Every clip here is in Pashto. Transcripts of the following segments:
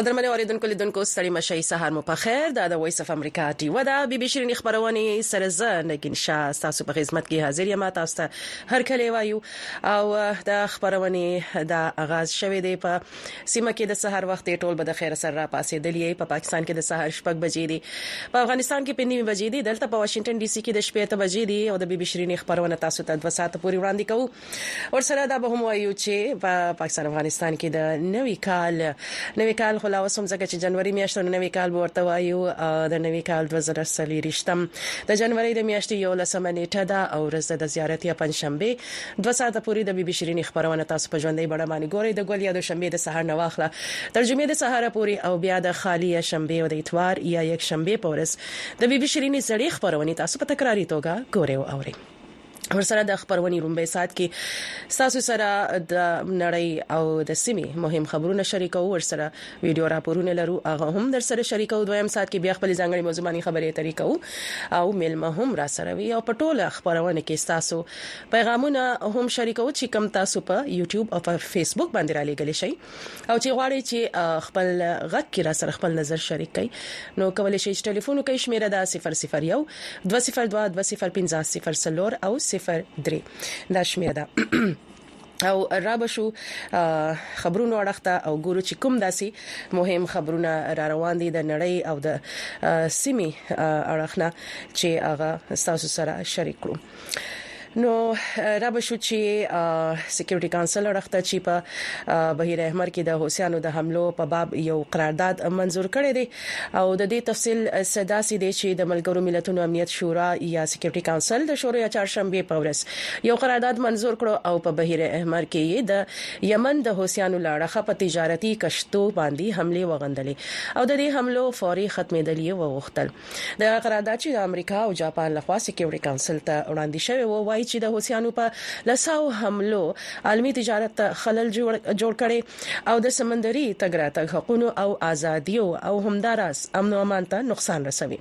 قدرمن اوریدونکو لیدونکو ستړي مشي سهار مو په خیر دا د وایس اف امریکا ټي ودا بي بي شيرين خبرونه سره زه نګین شاه تاسو په خدمت کې حاضر یم تاسو ته هر کله وایو او دا خبرونه دا آغاز شوه دی په سیمه کې د سهار وخت دی ټول به د خیره سره راپاڅیدلي یئ په پاکستان کې د سهار شپږ بجې دي په افغانستان کې پنځه نیمې بجې دي دلته په واشنګټن ډي سي کې د شپې اته بجې دي او د بي بي شرینې خپرونه تاسو ته دوه ساعته پورې وړاندې کوو ورسره دا به هم وایو چې په پاکستان افغانستان کې د نوي کال نوي کال خو لا اوس هم ځکه چې جنوري میاشت نو نوي کال به ورته وایو د نوي کال 2023 د جنوري د میاشتې 11 نیټه ده او ورځ د زیارت یا پنځشنبه دوه ساعته پورې د بي بي شیرینې خپرونه تاسو په ژوندۍ بڼه باندې ګورئ، د ګل یا دوشنبې د سهار نه واخله تر جمعې د سهاره پورې او بیا د خالي یا شنبې او د اتوار یا یکشنبې په ورځ د بي بي شیرینې زړې خپرونې تاسو په تکراري توګه ګورئ او اورئ. ورسره د خپرونې رومبی ساعت کې ستاسو سره د نړۍ او د سیمې مهم خبرونه شریکوو، ورسره ویډیو راپورونه لرو هغه هم درسره شریکو دویم سات کې بیا خپل ځانګړي موضوع باندې خبرې اترې کوو او میلمه هم را سره وي او په ټوله خبرونه کې تاسو پیغامونه هم شریکو چې کم تاسو په یوټیوب او په فیسبوک باندې را لېګل شي او چې غواړي چې خپل غږ کې را سره خپل نظر شریک کړئ نو کولای شئ چې ټلیفون وکړئ شمیره دا 001 202 205 0 او 03 دا شمیره ده او را به شو خبرونو اړخ ته او ګورو چې کوم داسي مهم خبرونه را روان دي د نړۍ او د سیمې اړخنه چې هغه تاسو سره شریک کړو نو را به شو چې سکیورټي کونسل اړخ ته چې په بهیر احمر کې د حوثیانو د حملو په باب یو قرارداد منزور کړی دی او د دې تفصیل څه داسې دی چې د ملګرو ملتونو امنیت شورا یا سیکیورټي کونسل د شورو یا چهارشنبې په ورځ یو قرارداد منظور کړو او په بحیر احمر کې یې د یمن د حوثیانو له اړخه په تجارتي کښتو باندې حملې وغندلې او د دې حملو فوري ختمیدل یې وغوښتل. دغه قرارداد چې د امریکا او جاپان له خوا سیکیورټي کونسل ته وړاندې شوی و وایي چې د حوثیانو په لسهاوو حملو عالمي تجارت ته خلل جوړ کړی او د سمندري تګ راتګ حقونو او ازاديو او همدا راز امن او امان ته نقصان رسوي.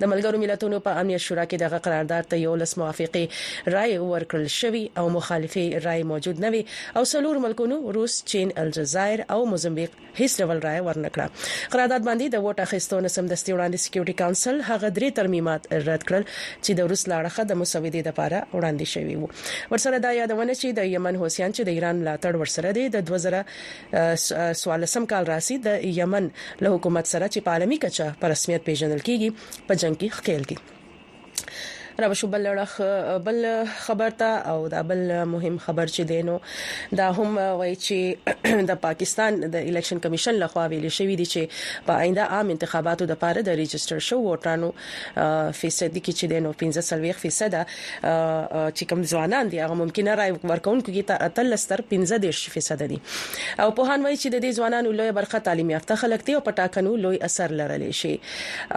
د ملګرو ملتونو په امنيت شورا کې دغه قرارداد ته يولس موافقې رايې ورکړل شوي او مخالفې رايې موجود نه وې او څلور ملکونو، روس، چين، الجزاير او موزمبيق، هيڅ ډول رايه ورنه کړه. قرارداد باندې د ووټ اخيستو نه سمدستي وړاندې سيکيورټي کونسل هغه درې ترميمات رد کړل چې د روس له اړخه د مسودې لپاره وړاندې شوی وو. ورسره دا یادونه چې د یمن حوثیان چې د ایران ملاتړ ورسره دی د دوه زره څوارلسم کال راهسې د یمن له حکومت سره چې په عالمي کچه په رسمیت پیژندل کیږي په جنګ کې ښکیل دي. را به شو بل اړخ بل خبر ته او دا بل مهم خبر چې دی نو دا هم وایي چې د پاکستان د الیکشن کمیشن لخوا ویل شوی دی چې په آینده عام انتخاباتو لپاره د ريجستر شو ووټرانو فیصدي کې چې دینو 45 فیصد چې کوم ځوانان دي هغه ممکنه رائے ورکونکو کې ته اتلس تر 15 فیصد دي او په هان وایي چې د دې ځوانانو لوی برخه تعلیم یافته خلک دي او په ټاکنو لوی اثر لرلی شي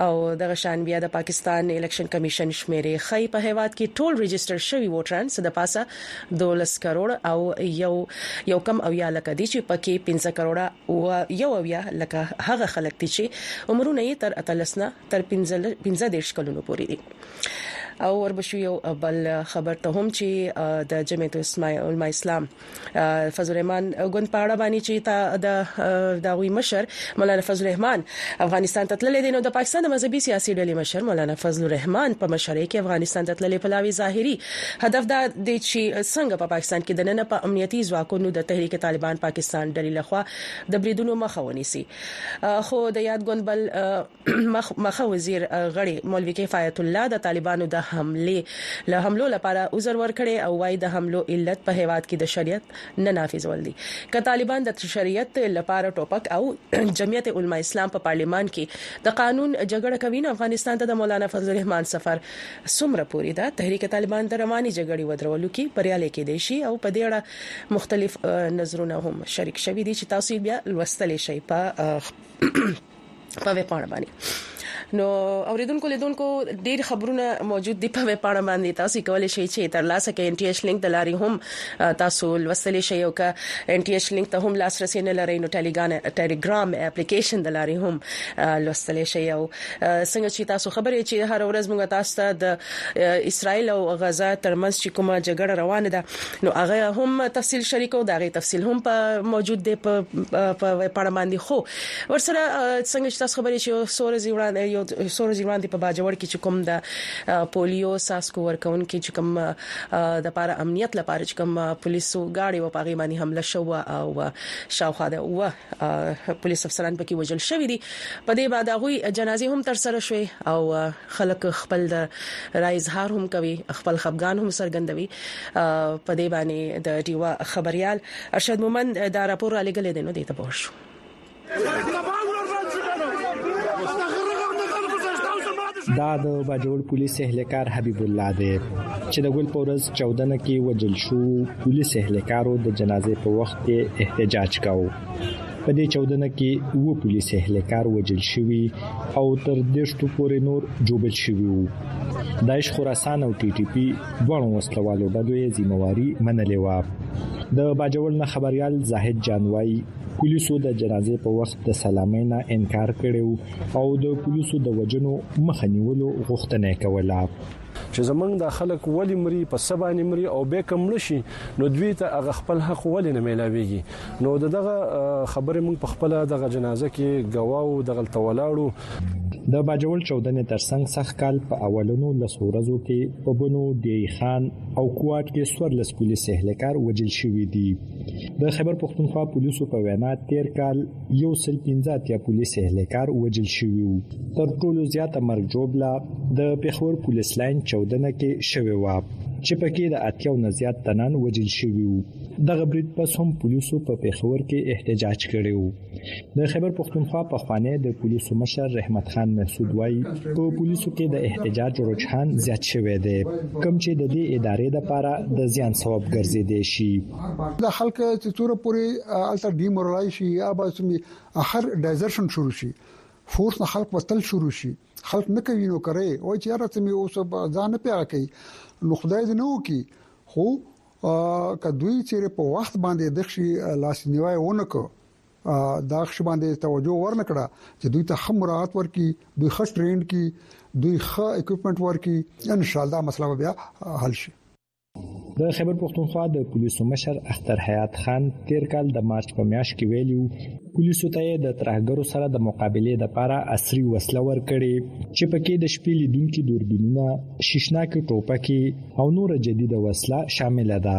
او دغه شان بیا د پاکستان الیکشن کمیشن شمیرې خی په هیواد کې ټول رجستر شوی ووټران څه د پاسه 12 کروڑ او یو یو کم او یا لکه دي چې پکې 15 کروڑ او یو او یا لکه هغه خلک دي چې عمرونه یې تر اتلس نه تر پنځه دېرش کلونو پورې دي. او وربشو یو بل خبر ته هم چې د جمعیت علماء اسلام فضل الرحمن ګوند په اړه باندې چې تا د داوی مشر مولانا فضل الرحمن افغانستان ته تللی دی نو د پاکستان د مذهبي سیاسي ډلې مشر مولانا فضل الرحمن په مشرۍ کې افغانستان ته تللی پلاوی ظاهري هدف دا دی چې څنګه په پاکستان کې د نن په امنیتي ځواکونو د تحریک طالبان پاکستان ډلې لخوا د بریدونو مخه ونیسي خو د یاد ګوند بل مخه وزیر غړي مولوي کفایت الله د طالبانو د حمله له حملو لپاره عذر ورکړي او وايي د حملو علت په هیواد کې د شریعت نه نافذول دي که طالبان د شریعت لپاره ټوپک او جمعیت علما اسلام په پارلیمان کې د قانون جګړه کوي نو افغانستان ته د مولانا فضل الرحمن سفر څومره پوري ده تحریک طالبان د رواني جګړې ودرولو کې بریالي کېدي شي او په دې اړه مختلف نظرونه هم شریک شوي دي چې تاسو یې بیا لوستلی شئ په په ویب پاڼه باندې نو اوریدونکو لیدونکو ډیر خبرونه موجود دي په ویب پاڼه باندې تاسو کولای شئ چې تر لاسه کې ان ټي ایچ لینک د لارې هم تاسو لوستل شئ او که ان ټي ایچ لینک ته هم لاسرسي نه لرئ نو ټلیګان ټلیګرام اپلیکیشن د لارې هم لوستل شئ او څنګه چې تاسو خبرې چې هر ورځ موږ تاسو ته د اسرایل او غزا ترمنځ چې کومه جګړه روانه ده نو هغه هم تفصیل شریک او داغه تفصیل هم په موجود دی په ویبپاڼه باندې خو ورسره څنګه چې تاسو خبرې چې سور زیوړان یو سور زیوړان دی په باجوړ کې چې کوم د پولیو ساسکو ورکون کې چې کوم د پاره امنیت لپاره چې کوم پولیسو گاډي و پاغي باندې حمله شو او شاوخوا ده و پولیس افسران پکې وژل شوي دي په دې بعد هغوی جنازې هم تر سره شوې او خلک خپل د رای اظهار هم کوي خپل خپګان هم څرګندوي په دې باندې د ډیوا خبريال ارشد مومند دا راپور را لګل دي نو دې ته پوه شو دا د باجوړ پولیس اهلکار حبیب الله دی چې د ګل پورز 14 کې وجل شو پولیس اهلکارو د جنازې په وخت ته احتجاج کاوه په دې چودنه کې و پولیس اهلکار وجل شوی او تر دشتو پورې نور جوبل شوی وو داعش خراسان او ټي ټي پی دوه وسلوالو ډلو یې ذمہواری منلې و د باجوړ نه خبريال زاهد جانوي پولیسو د جنازې په وخت د سلامۍ نه انکار کړو او د پولیسو د وجنو مخه نیولو غوښتنه کوله چې زمونږ دا خلک ولې مري په څه باندې مري او به کوم مړ شي نو دوی ته هغه خپل حق ولې نه ملاويږي نو دغه خبره مونږ په خپل دغه جنازه کې غواو دغه تولاړو د باجوړ چودنې ترڅنګ سخت کال په اولنو لس ورځو کې په بنو دی خان او کوات کې سور لس پولیس اهلکار وجل شوې دي د خبر پښتونخوا پولیسو په وینا تیر کال یو سل پنځه اتیا پولیس اهلکار وجل شوی وو تر ټولو زیاته مرګ جوړبله د پیښور پولیس لاین 14 نه کې شوی و چې پکې د اتیاو نه زیات تنان وجل شوی وو دغه برید پس هم پولیسو په پیښور کې احتجاج کړی وو د خیبر پښتونخوا په خوانې د پولیسو مشر رحمت خان محسود وایي په پولیسو کې د احتجاج رجحان زیات شوی دی کوم چې د دې ادارې لپاره د زیان سبب ګرځیدي شي دا خلک چې څوره پوری الته ډیمورلای شي یا به سمي اخر ډایزرشن شروع شي فورس نه خلک وتل شروع شي خلک نه کوي نو کوي او چې راته مې اوس ځان نه پیغه کوي نو خدای دې نه وکي خو کدوې چې په وخت باندې د شي لاس نیوي ونکو دا خش باندې توجه ورنکړه چې دوی ته خم مراعات ورکي دوی خټ ټرینډ کی دوی ښه اکوپمنټ ورکي ان شاء الله مسله بیا حل شي د خیبر پښتونخوا د پولیسو مشر اختر حیات خان تیر کال د مارچ په میاشت کې ویلي پولیسو ته د ترهګرو سره د مقابله لپاره عصري وسله ورکړي چې پکې د شپې لیدونکو دوربینونه شیشناک ټوپکې او نور جديده وسله شامل ده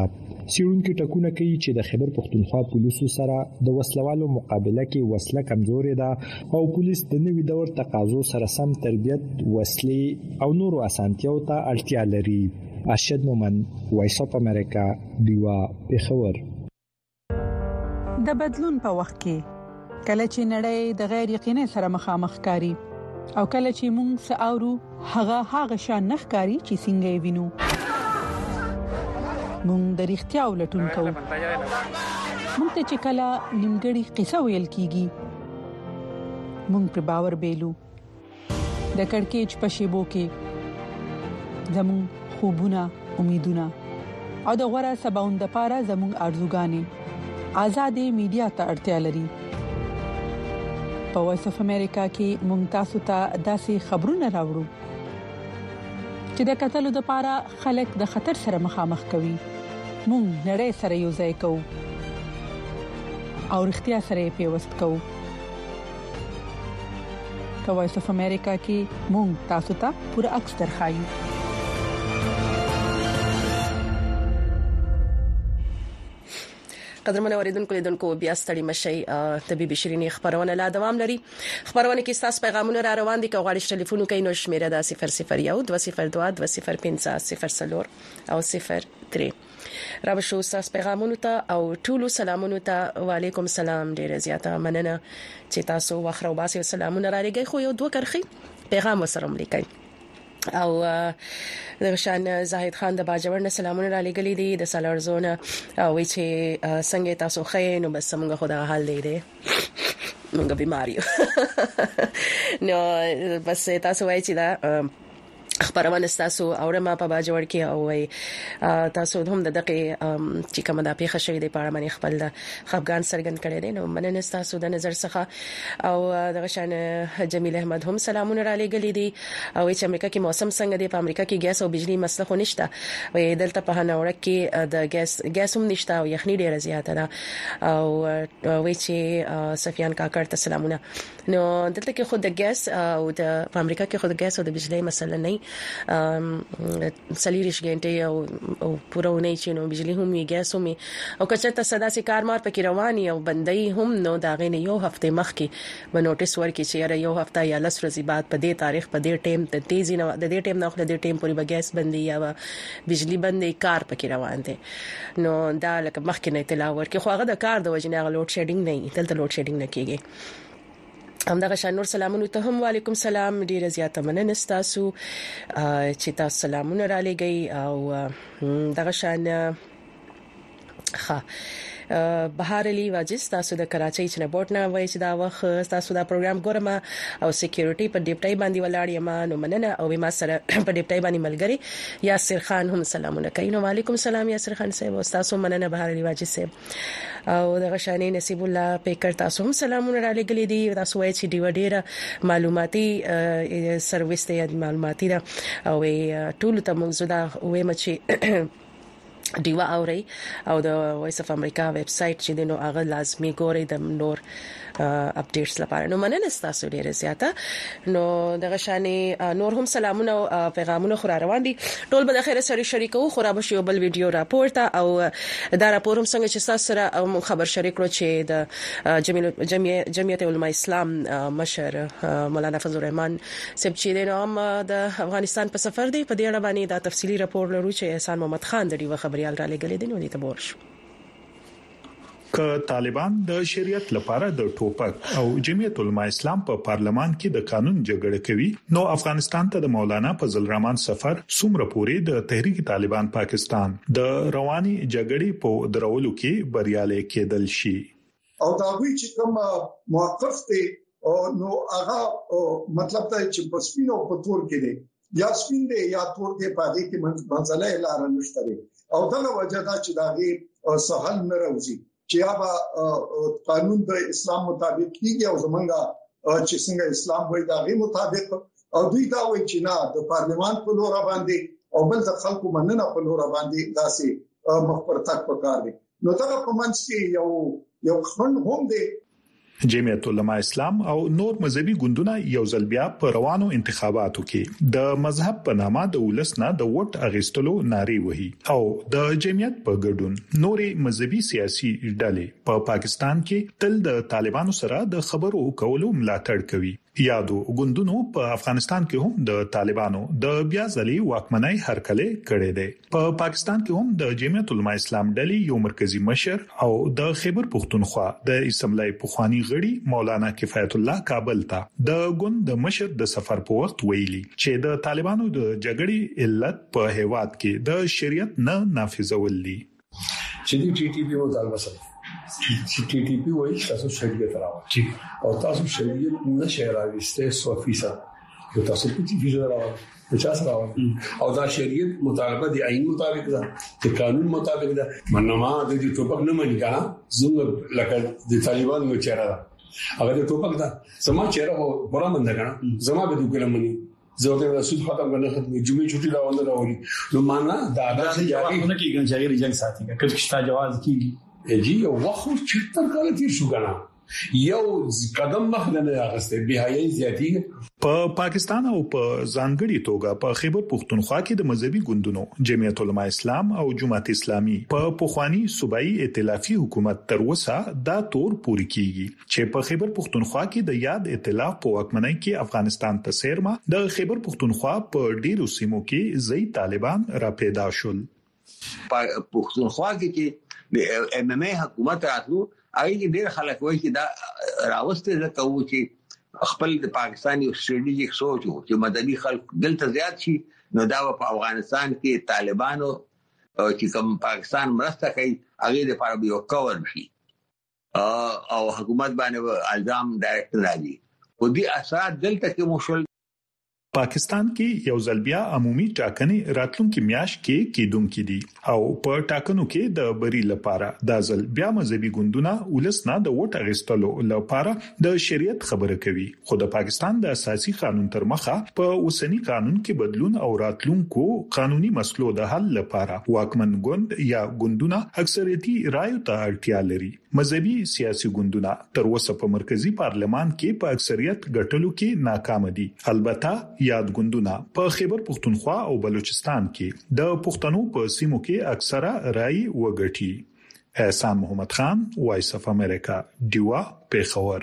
سیړونکو ټکونه کوي چې د خیبر پښتونخوا پولیسو سره د وسلوالو مقابله کې وسله کمزورې ده او پولیس د نوي دور تقاضو سره سم تربیت وسلې او نورو اسانتیاو ته اړتیا لري ارشد مومند وایس اف امریکا دیوا پیښور د بدلون په وخت کې کله چې نړۍ د غیر یقیني سره مخامخ کاری او کله چې موږ ساورو هغه هغه شان نخ کاری چې څنګه یې وینو موږ د اړتیا ولټون کوو موږ ته چې کله نیمګړی قصه ویل کیږي موږ په باور بیلو د کڑکېچ په شیبو کې زموږ خوبونه امیدونه او د غوړه سباوند لپاره زموږ ارزوګانې آزادې میډیا ته اړتیا لري په وایس اف امریکا کې مونږ تاسو ته داسې خبرونه راوړو چې د قتل لپاره خلک د خطر سره مخامخ کوي مونږ نړۍ سره یو ځای کوو او اړتیا سره پیوست کوو په وایس اف امریکا کې مونږ تاسو ته پوره عکس درخایو قدرمن اوریدونکو لیدونکو بیا ستړي مشي طبيبي شيرينې خبرونه لا دوام لري خبرونه کې تاسو پیغامونه را روان دي که غواړئ ټلیفون وکړئ نو شمیره ده 0012022050 او 03 رابه شو ستاسو پیغامونو ته او ټولو سلامونو ته وعلیکم سلام ډیره زیاته مننه چې تاسو وخت راوباسي او سلامونه را لګي خو یو دوه کرخي پیغام وسره ملي او د شان زاهد خان د باجوړ نه سلامونه را لګلې دي د سالار زونه وی چې څنګه تاسو خې نو بس موږ خدا حال دی دی موږ بیمار یو نو بس تاسو وایي چې دا خپرونه ستاسو اورم په باجوړ کې او وای تاسو هم د دقه چې کومه د پیښه شوې د پاړه باندې خپل د خفغان سرګند کړي دي نو مننه تاسو د نظر څخه او دغه شان جمیل احمد هم سلامونه را لېګلې دي او چې امریکا کې موسم څنګه دی په امریکا کې ګیس او بجلی مسله خو نشته وي دلته په هنه وړک کې د ګیس ګیس هم نشته او یخني ډیره زیاته ده او وي چې سفیان کاکړ ته سلامونه نو دلته کې خود د ګیس او د امریکا کې خود د ګیس او د بجلی مسله نه سلیریش غنټه او پوره ونی چې نو بجلی هم یې ګیس هم او کچه ته صدا سي کارمار پکې رواني او بندي هم نو دا غې نه یو هفته مخ کې به نوټیس ورکړي چې یاره یو هفته یا لس ورځې بعد په دې تاریخ په دې ټیم ته تیزی نه د دې ټیم نه خپل دې ټیم پورې به ګیس بندي یا بجلی بندي کار پکې روان دي نو دا لکه مخکې نه اطلاع ورکړي خو هغه د کار د وجنه غلوټ شیډینګ نه دلته لوټ شیډینګ نه کیږي همدغه شان نور سلامونه ته هم وعليکم سلام ډیره زیاته مننه تاسو چې تاسو سلامونه را لګي او دغه شان ښه بهار علي واجز تاسو د کراچۍ چې نه بوت نه وای چې دا وخت تاسو دا پروګرام ګورم او سکیورټي په ډیپټای باندې ولاړ یم نو مننه او ما سره په ډیپټای باندې ملګری یاسر خان هم سلامونه کوي نو وعلیکم سلام یاسر خان صاحب او تاسو مننه بهار علي واجز صاحب او دغه شانې نصیب الله پیکر تاسو هم سلامونه را لګلې دي تاسو وایي چې ډیوه ډیره معلوماتي سرویس دی معلوماتي ده او ټول ته موږ زده وې مچې ډیوه اوري او د وایس اف امریکا ویب سټ چې دینو هغه لازمی ګوري د نور اپډیټس لپاره نو مننه تاسو ډیره زیاته نو دغه شانې نور هم سلامونه او پیغامونه خو روان دي ټول به د خیره سره شریکو خو را بشي بل ویډیو راپورته او دا راپور هم څنګه چې تاسو سره خبر شریک کړو چې د جمعیت علما اسلام مشر مولانا فضل الرحمن سب چې د نوم د افغانستان په سفر دی په دې اړه باندې دا تفصيلي راپور لرو چې احسان محمد خان د ډیوه خبريال را لګلې دي نو دې ته ورشو که طالبان د شریعت لپاره د ټوپک او جمعیت علماء اسلام په پارلمان کې د قانون جګړه کوي نو افغانستان ته د مولانا فضل الرحمن سفر څومره پورې د تحریک طالبان پاکستان د روانې جګړې په درولو کې بریالی کېدل شي. او د هغوی چې کوم موقف دی نو هغه مطلب دا چې په سپینو په تور کې دی یا سپین دی یا تور دی په دې کې منځله لار نشته او دا وجه دا چې دا غي سهل نه راوځي چې یا به قانون د اسلام مطابق کیږي او زمونږه چې څنګه اسلام وایي دا غي مطابق او دوی دا وایي چې نه د پارلمان په لور باندې او بل د خلکو مننه په لور باندې داسې مخ پر تک پکار دي نو دا په منځ کې یو یو خند هم دی جمعیت العلماء اسلام او نور مذهبي ګوندونه یو ځل بیا په روانو انتخاباتو کې د مذهب په نامه د ولسنه د وټ اغستلو ناری وهي او د جمعیت په ګډون نورې مذهبي سیاسي ډلې په پا پاکستان کې تل د طالبانو سره د خبرو کولو ملاتړ کوي یادو ګوندونو په افغانستان کې هم د طالبانو د بیا ځلې واکمنۍ هرکلې کړې ده په پاکستان کې هم د جمعیت علما اسلام ډلې یو مرکزی مشر او د خیبر پښتونخوا د اسمبلی پخوانی غړي مولانا کفایت الله کابل ته د ګوند د مشر د سفر په وخت ویلي چې د طالبانو د جګړې علت په هیواد کې د شریعت نه نافذول دي چې د ټي ټي پی او طالب سره چې ټي ټي پی وایي تاسو شریعت راوړئ او تاسو شریعت نه شي راوستي 100% تاسو ټي ټي پی راوړئ د چا سره وایي او دا شریعت مطالبه دی عین مطابق ده د قانون مطابق ده منما د دې ټوپک نه مني کنه زموږ لکه د طالبانو نو چیرې ده هغه د ټوپک ده زما چیرې هو برا مند کنه زما به دوی کلم مني زه ته رسول ختم کنه ختم جمعې چټي دا ونه راوړي نو معنا دا دا چې یاري نه کیږي چې جنگ ساتي کله چې تا جواز کیږي جی یو وخت چې تر کله تیر شو کنه یو قدم مخله نه اغسته بهایي زیاتی په پاکستان او په ځانګړي توګه په خیبر پښتونخوا کې د مذهبي ګوندونو جمعیت علما اسلام او جماعت اسلامي په پخوانی صوبایي ائتلافي حکومت تر اوسه دا تور پوري کیږي چې په خیبر پښتونخوا کې د یاد ائتلاف په واکمنۍ کې افغانستان ته سیرما د خیبر پښتونخوا په ډیرو سیمو کې ځای طالبان را پیدا شول په پښتونخوا کې چې د ایم ایم ای حکومت راتلو هغه کې ډېر خلک وایي چې دا راوسته ځکه وو چې خپل د پاکستان یو ستراتیژیک سوچ وو چې مدني خلک دلته زیات شي نو دا په افغانستان کې طالبانو چې کوم پاکستان مرسته کوي هغه د لپاره به یو کور شي او حکومت باندې الزام ډایرکټ راځي خو دې اثرات دلته کې مو شول پاکستان کې یو ځل بیا عمومي ټاکنې راتلونکي میاشت کې کېدونکې دي او په ټاکنو کې د بری لپاره د ځل بیا مذهبي ګوندونه ولسنا د ووټ اغستلو لپاره د شریعت خبره کوي خو د پاکستان د اساسي قانون تر مخه په اوسنی قانون کې بدلون او راتلونکو قانوني مسلو د حل لپاره واکمن ګوند یا ګوندونه اکثریتي رایو ته اړتیا لري مذهبي سیاسي ګوندونه تر اوسه په مرکزي پارلمان کې په اکثریت ګټلو کې ناکام دي. البته یاد ګوندونه په خېبر پښتونخوا او بلوچستان کې د پښتنو په سیمو کې اکثره رایې وګټي. احسان محمد خان، وایس اف امریکا، ډیوه، پېښور.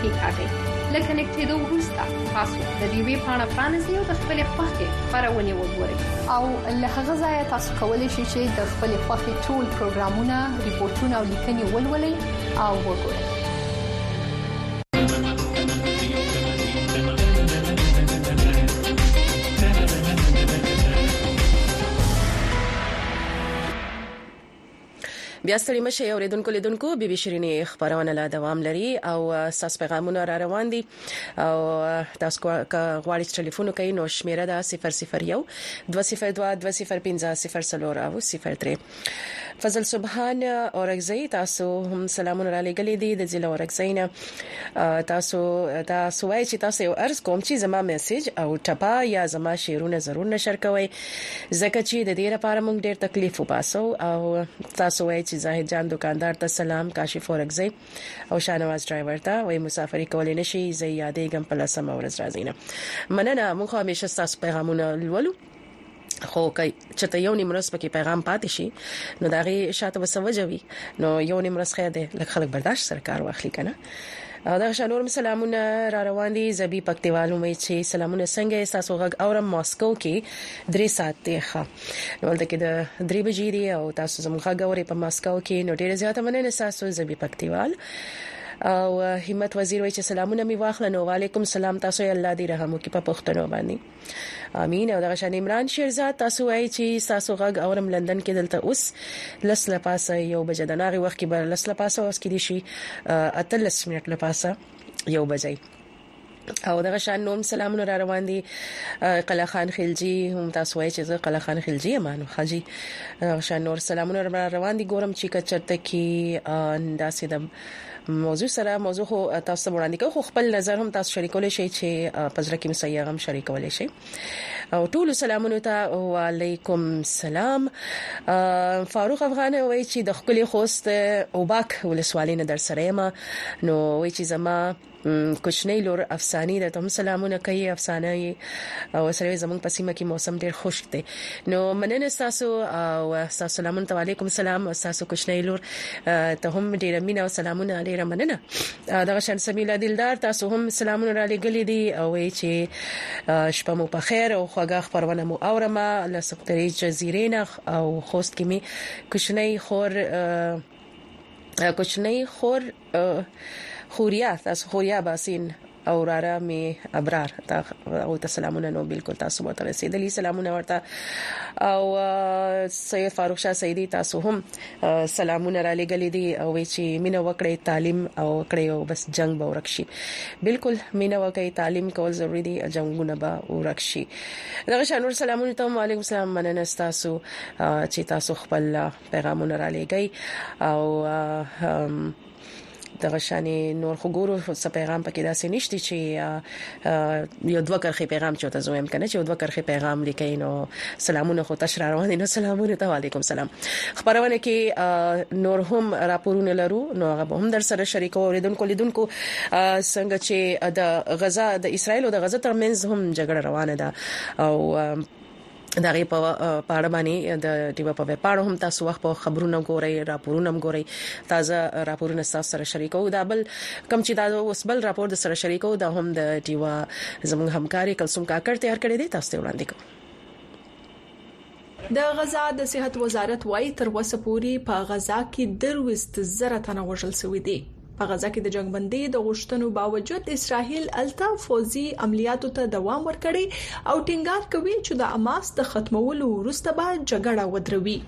کیکاږئ له کنیکټېدو وروسته تاسو د دې ویب پاڼه پرانیزئ او د خپلې خوښې خپرونې وګورئ او له هغه ځایه تاسو کولی شئ چې د خپلې خوښې ټول پروګرامونه ریپورتونه او لیکنې ولولئ او وګورئ بیا ستړي مشئ اوریدونکو لیدونکو بي بي شيريني خبرونه لا دوام لري او تاسو پیغامونه را روان دي او تاسو غواړئ ټلیفون کوي نو شمیره ده 001 202 205 04 او 03 فضل سبحان اورغزي تاسو هم سلامونه را لګلې دي د ضلع اورغزينا تاسو دا سوای چې تاسو یو ارز کوم چې زما میسج او ټپا یا زما شیرونه ضرور نشر کوئ ځکه چی ددی لپاره موږ ډیر تکلیف وباسو او تاسو وایی چی زاهد جان دوکاندار ته سلام کاشف اورکزی او شانواز ډرایور ته وایی مسافری کولی نشی زه یی یادیږم په لسمه ورځ راځی نه مننه موږ خو همیشه ستاسو پیغامونه لولو خو که چته یو نیم ورځ پکې پیغام پاتې شي نو دا غي شاته وسوجه وي نو یو نیم ورځ خیر دی لکه خلک برداشت سره کار واخلي کنه دا شنورم سلامونه را روان دي زبي پکتیوالو مې چې سلامونه څنګه تاسو غږ اورم ماسکو کې درې ساعت دی ښه نو ولته کې د درې بجې دی او تاسو زموږ غږ اوري په ماسکو کې نو ډیره زیاته مننه تاسو زبي پکتیوال او همت وزیر وای چې سلامونه می واخلنو وعلیکم سلام تاسو الله دې رحم وکړي په پښتنو باندې امين او دغه شان عمران شیرزاد تاسو وایي چې تاسو غږ اورم لندن کې دلته اوس لس لپاسه یو بجه د ناغي وخت کې بر لس لپاسه اوس کې دي شي اتلس منټ لپاسه یو بجه او دغه شان نوم سلامونه را روان دي قلا خان خلجی هم تاسو وایي چې زه قلا خان خلجی یم نو خاجي دغه شان نور سلامونه را روان دي ګورم چې کچرته کې انداسې د موضوع سره موضوع خو تاسو ته وړاندې کوو خو خپل نظر هم تاسو شریکول شئ چې په ځل کې مسیا هم شریکول شئ او ټول سلامونه ته وعليکم سلام فاروق افغان وایي چې د خپل خوست او باک ولسوالۍ نه در سره ما نو وایي چې زما کوچنۍ لور افسانې ده ته هم سلامونه کوي افسانه یې او سره زمونږ په سیمه کې موسم ډیر خوشک دی نو مننه تاسو او تاسو سلامونه تعالیکم سلام تاسو کوچنۍ لور ته هم ډیر مینه او سلامونه ډیر مننه دغه شان سمیلا دلدار تاسو هم سلامونه را لګلې دي او چې شپه مو په خیر او خوږه خبرونه مو اورم له سپتري جزیرې نه او خوست کې می کوچنۍ خور کوچنۍ خور خوريا تاسو خوريا باسين او وراره می ابرار دا او ته سلامونه نو بالکل تاسو مو ته رسیدلی سلامونه ورته او سید فاروق شاه سیدی تاسو هم سلامونه را لګلې دي او چې مینه وکړي تعلیم او کړي او بس جنگ به ورکشي بالکل مینه وکړي تعلیم کول ضروری دي جنگونه به ورکشي دغه شانور سلامونه ته وعلیکم السلام مننه تاسو چې تاسو خپل پیغامونه را لېږي او دغه شان نور خو ګورو څه پیغام پکې داسې نشته چې یو دوه کرخي پیغام چوته زویم کنه چې دوه کرخي پیغام لیکي نو سلامونه خو تاسو روان دي نو سلامونه ته وعليکم سلام خبرونه کې نور هم راپورونه لرو نو هغه به هم در سره شریکو اوریدونکو لیدونکو څنګه چې د غزا د اسرایل او د غزا ترمنځ هم جګړه روانه ده او د هغه په اړه باندې د ډیوه په ویب پاڼه هم تاسو وخت په خبرونه ګورئ راپورونه هم ګورئ تازه راپورونه تاسو سره شریکو دا بل کم چې دا اوس بل راپور د سره شریکو دا هم د ډیوه زموږ همکاري کلسوم کاکړ تیار کړی دی تاسو ته وړاندې کوم د غزا د صحت وزارت وایي تر اوسه پورې په غزا کې درويست زره تنه وژل شوي دي په غزه کې د جنګبندۍ د غوښتنو باوجود اسرائیل هلته فوځي عملیاتو ته دوام ورکړی او ټینګار کوي چې د حماس د ختمولو وروسته به جګړه ودروي.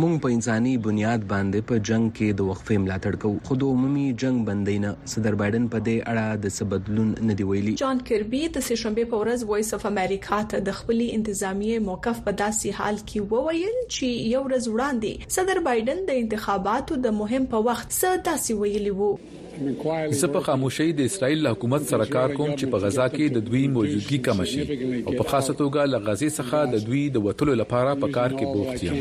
موږ په انساني بنیاد باندې په جنګ کې د وقفې ملاتړ کوو، خو د عمومي جنګ بندۍ نه. صدر بایډن په دې اړه د څه بدلون نه دی ویلي. جان کیربي د سې شنبې په ورځ وایس اف امریکا ته د خپلې انتظامیې موقف په داسې حال کې وویل چې یو ورځ وړاندې صدر بایډن د انتخاباتو د مهم په وخت څه داسې ویلي وو. زه په خاموشۍ د اسراییل له حکومت سره کار کوم چې په غزه کې د دوی موجودګي کمه شي او په خاصه توګه له غزې څخه د دوی د وتلو لپاره په کار کې بوخت یم.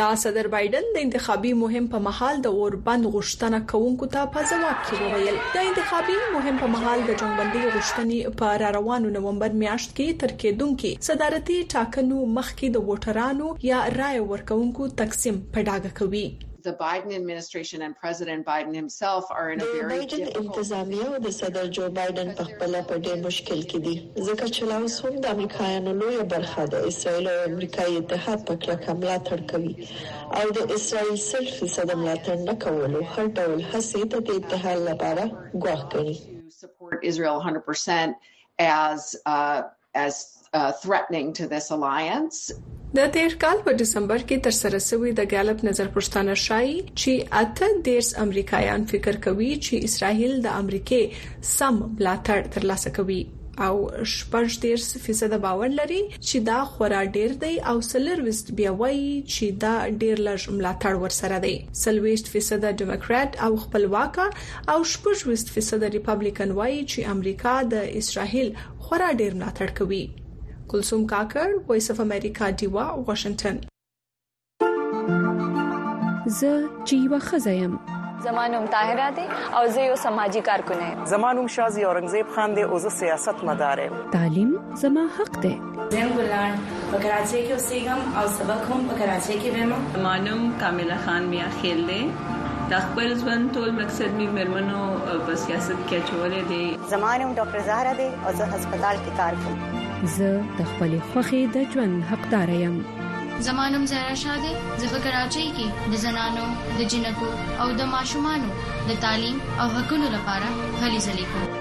دا صدر بایډن د انتخابي مهم په مهال د اوربند غوښتنه کوونکو ته په ځواب کې وویل. د انتخابي مهم په مهال د جنګبندۍ غوښتنې په راروانو نومبر میاشت کې تر کېدونکي صدارتي ټاکنو مخکې کې د ووټرانو یا رایه ورکوونکو تقسیم په ډاګه کوي. د بایډن انتظامیه او د صدر جو بایډن په خپله په ډېر مشکل کې دي، ځکه چې لا اوس هم د امریکایانو لویه برخه د اسراییل او امریکایي اتحاد په کلکه ملاتړ کوي او د اسراییل سل فیصده ملاتړ نه کولو هر ډول هڅې د دې اتحاد لپاره ګواښ ګڼي. د تیر کال په ډسمبر کې ترسره شوی د ګالپ نظرپوښتنه ښایي چې اته دېرش امریکایان فکر کوي چې اسراییل د امریکې سم ملاتړ ترلاسه کوي او شپږ دېرش فیصده باور لري چې دا خورا ډیر دی او څلور ویشت بیا وایي چې دا ډیر لږ ملاتړ ورسره دی څلوېښت فیصده ډیموکرات او خپلواکه او شپږ ویشت فیصده ریپبلیکن وایي چې امریکا د اسراییل خورا ډیر ملاتړ کوي کلثوم کاکړ وایس اف امریکا دیوا واشنگټن زه چې یو خزایم زمانوم طاهره دي او زه یو سماجی کارکونه یم زمانوم شازي اورنګزیب خان دي او زه سیاست مدار یم تعلیم زما حق دی زم ګلان په کراچۍ کې اوسېږم او سبق هم په کراچۍ کې وایم. زما نوم کامله خان میاخېل دی. د خپل ژوند ټول مقصد مې مېرمنو په سیاست کې اچولی دی. زما نوم ډاکټر زهره دی او زه هسپتال کې کار کوم. زه د خپلې خوښې د ژوند حقداره یم. زما نوم زهرا شاه دی. زه په کراچۍ کې د زنانو، د جینکو او د ماشومانو د تعلیم او حقونو لپاره هلې ځلې کوم.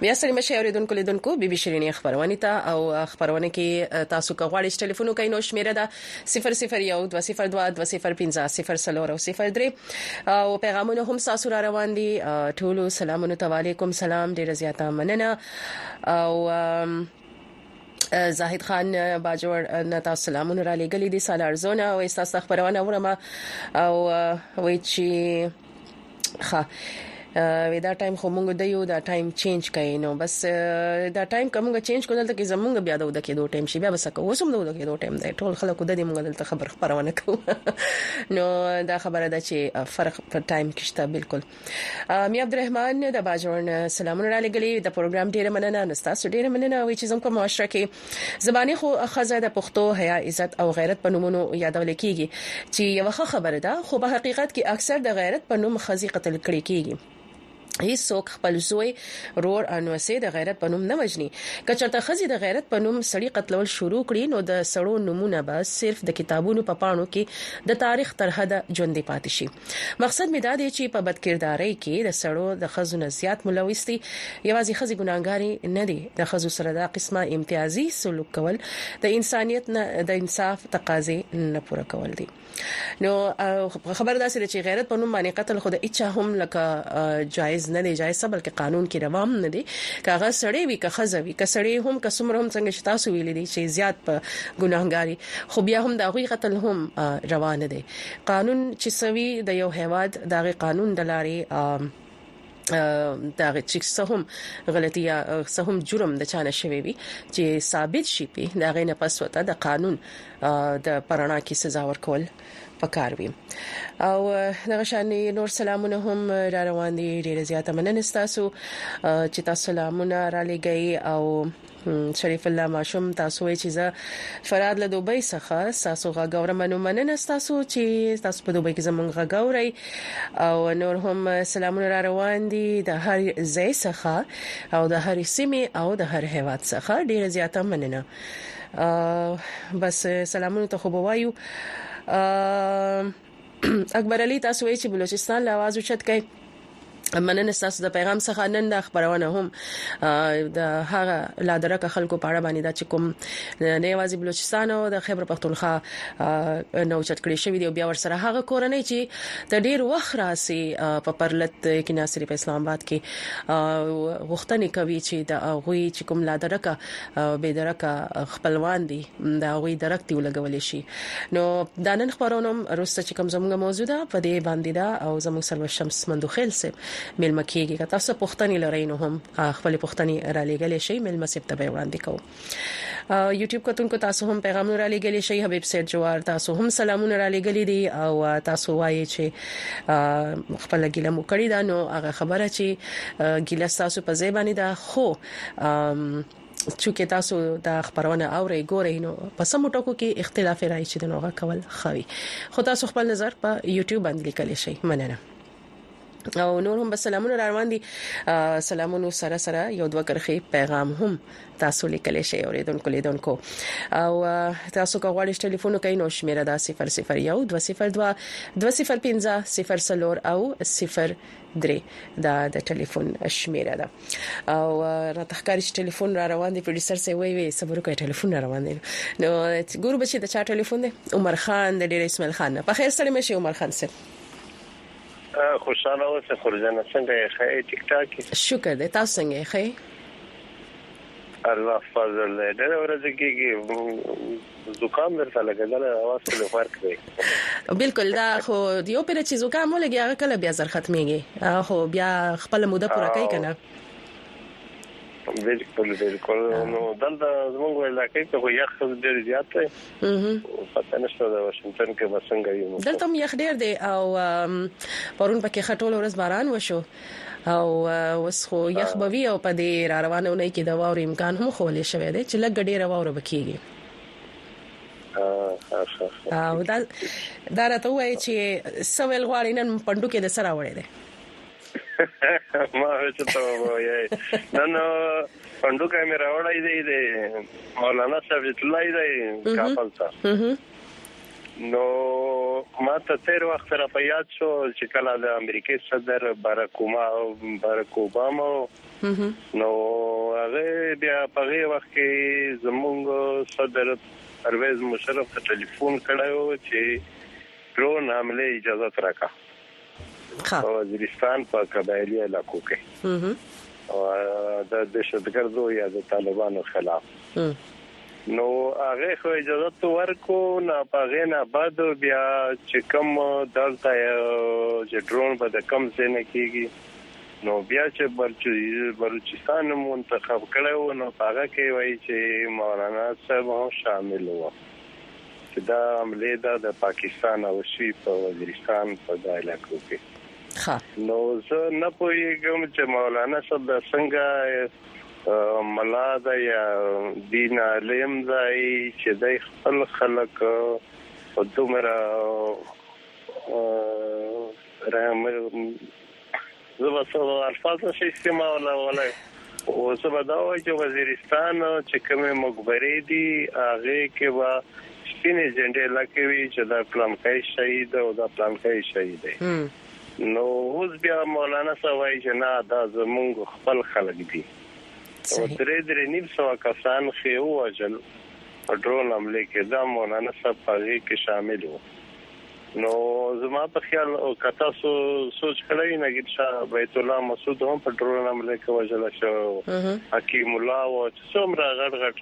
بیا سړي مشه اوریدونکو لیدونکو بي بي شیرینی خبرونه ته او خبرونه کې تاسو که غواړئ ټلیفون وکړئ نو شمیره ده 001202205003 او پیغامونه هم تاسو را روان دي ټول سلامونه تعالیکم سلام ډیر زیاته مننه او زاهد خان باجوړ نه تاسو سلامونه را لېګلې دي سالارزونه او تاسو خبرونه ورما او وای چې ښه وې دا ټایم خو مونږ د یو دا ټایم چینج کړئ نو بس دا ټایم کومګه چینج کول دلته کې زمونږ بیا د ودکې دوه ټایم شي بیا بس کو وسم د ودکې دوه ټایم دی ټول خلک د دې مونږ دلته خبر خبرونه کوو نو دا خبره ده چې فرق په ټایم کې شته بالکل می عبدالرحمن د باجوړ سلامونه را لګلې د پروګرام ډیره مننه نستا سو ډیره مننه وی چې زموږ په معاشره کې زباني خو ښځه د پښتو حيا عزت او غيرت په نومونو يادول کيږي چي يوه ښه خبره ده خو په حقيقت کي اکثر د غيرت په نوم ښځي قتل کړي کيږي هيڅ څوک خپل زوی رور انوسي د غيرت په نوم نه وژني که چرته ښځي د غيرت په نوم سړي قتلول شروع کړي نو د سړو نومونه به صرف د کتابونو په پاڼو کي د تاريخ تر حده ژوندي پاتي شي. مقصد مې دا دی چې په بدکردارۍ کې د سړو د ښځو نه زیات ملوث دي، یوازې ښځې ګناهګارې نه دي، د ښځو سره دا قسمه امتیازي سلوک کول د انسانیت نه د انصاف تقاضې نه پوره کول دي. نو خبره داسې ده چې غیرت په نوم باندې قتل خو د هیچا هم لکه جایز نه دی، جایز څه بلکې قانون کې روا هم نه دی، که هغه سړی وي که ښځه وي، که سړی هم که څومره هم څنګه چې تاسو ویلي دي چې زیات په ګناهګارې خو بیا هم د هغوی قتل هم روا نه دی، قانون چی څه وی د یو هیواد د هغه قانون د لاری د چی څه هم غلطی یا څه هم جرم د چا نه شوی وی چی ثابت شی پی د هغه نه پس ورته د قانون د په رڼا کی سزا ورکول پکار وی او دغه شان نور سلامونه هم را روان دي ډیره زیاته مننه تاسو چې تاسو سلامونه را لګی او شريف الله ماشوم تاسو وای چې زه فراد له دوبۍ څخه تاسو غاګورم نو مننه تاسو چې تاسو په دوبۍ کې زمونږ غاګوري او نور هم سلامونه را روان دي د هر ځای څخه او د هر سیمه او د هر هیواد څخه ډیره زیاته مننه بس سلامونه ته خو بوایو اکبر علي تاسو وایي چې بلوچستان له اواز اوچت کړئ مننه ستاسو د پیغام څخه نن دا خبرونه هم د هغه لادرکه خلکو په اړه باندې دا چې کوم نه یوازې بلوچستان او د خیبر پښتونخوا نو چت کړی شوی دی بیا ورسره هغه کورنۍ چې د ډیر وخت راسي په پرلت کې ناصری په اسلام آباد کې غوښتنې کوي چې د غوي چې کوم لادرکه بې درکه خپلوان دي دا غوي درک دی ولګول شي نو دا نن خبرونم روسته چې کوم زموږه موضوع ده په دې باندې دا او زموږ سره شمس مندو خیل سه ملما کیږي که تاسو پښتني لرئ نو هم خپل پښتني را لېګل شي ملما سپ ته به وړاندې کوم یوټیوب کتونکو تاسو هم پیغامونه را لېګل شي حبیب سید جوار تاسو هم سلامونه را لېګل دي او تاسو وایي چې خپل ګیله مو کړی دا نو هغه خبره چې ګیله تاسو په ځای باندې دا خو چونکه تاسو دا خبرونه اورئ ګورئ نو په سمو ټکو کې اختلاف راځي چې د نوغه کول خوي خو تاسو خپل نظر په یوټیوب باندې لیکل شي مننه او نور هم سلامونه را روان دي سلامونه سره سره یو دوه کرخي پیغام هم تاسو لیکل شي اوریدونکو لیدونکو او تاسو کو غواړئ ټلیفون وکړئ نو شمیره دا 001 202 205 0 او 0 درې دا د ټلیفون شمیره ده او راته ښکاري چې ټلیفون را روان دی پروډوسر سي وی وی صبر وکړئ ټلیفون را روان دی نو ګورو بچي د چا ټلیفون دی عمر خان د ډیر اسماعیل خان په خیر سره مې شي عمر خان سره خوشاله اوسه خورجنه څنګه یې ښه ټیک ټاک شکر دې تاسو څنګه یې ښه الله فضل دی ډېر ورځ کېږي زکام درته لګا دا اواز کې له فرق دی بالکل دا خو یو پر چې زکام ولګي هغه کله بیا زر ختميږي خو بیا خپل موده پوره کوي کنه بالکل بالکل نو دلته زموږ علاقې ته خو یخ ډېر زیات دی پته نشته د واشنگټن کې بسنګ یو دلته یخ ډېر دی او پرون پکې خټول ورځ باران وشو او اوس خو یخ به وي او په دې را روانه اونۍ کې د واورې امکان هم ښوولې شوی دی چې لږ ډیره واوره به کیږي او دا دا راته وایي چې سویل غواړي نن پندو کې د سره وړي دي ما چې ته وایې نن پندو کې مې راوړی دی مولانا صاحب اطلاع دی کابل ته نو ماته تیر وخت را په یاد شو چې کله د امریکای صدر بارک اوما بارک اوباما نو هغه بیا په هغه وخت کې زمونږ صدر پرویز مشرف ته ټلیفون کړو چې ډرون حمله اجازه ترکا په وزیرستان په قبایلي علاقو کې د دهشتګردو یا د طالبانو خلاف نو هغه خو اجازه تو ورکو نه پغې نه بعد بیا چې کوم دلته چې ډرون به د کم څه نه کیږي نو بیا چې بلوچستان منتخب کړو نو هغه کې وایي چې مولانا صاحب هم شامل وو چې دا عملې دا د پاکستان او سوی په وزیرستان په دا علاقو کې ښه نو زه نه پوهیږم چې مولانا صاحب دا څنګه ملا دا یا دین عالم دی چې د خپل خلک په دومره رحم زه به څه الفاظ نه شي استعمال ولای او زه به دا وایم چې وزیرستان چې کومه مقبره دي هغه کې به سپینې جنډې لکوي چې دا پلانکای شهید او دا پلانکای شهید دی نو اوس بیا مولانا سوای چې نه دا زمونږ خپل خلک دي او درې درې نیم سو کسان خې وژل په ډرون حمله کې دا مولانا صاحب هغه کې شامل وو نو زما په خیال او که تاسو سوچ کړئ نګیب شاه بیت الله مسعود هم په ډرون حمله کې وژل شوی و حکیم الله او څومره غټ غټ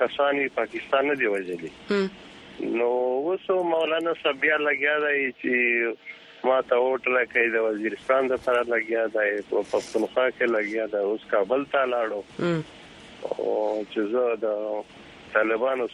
کسان یې پاکستان نه دی وژلي نو اوس مولانا صاحب بیا لګیا دی چې ما ته هوټل کې د وزیرستان د پر لګیا دی په پښتونخوا کې لګیا دی اوس کابل ته لاړو او چې زه د طالبانو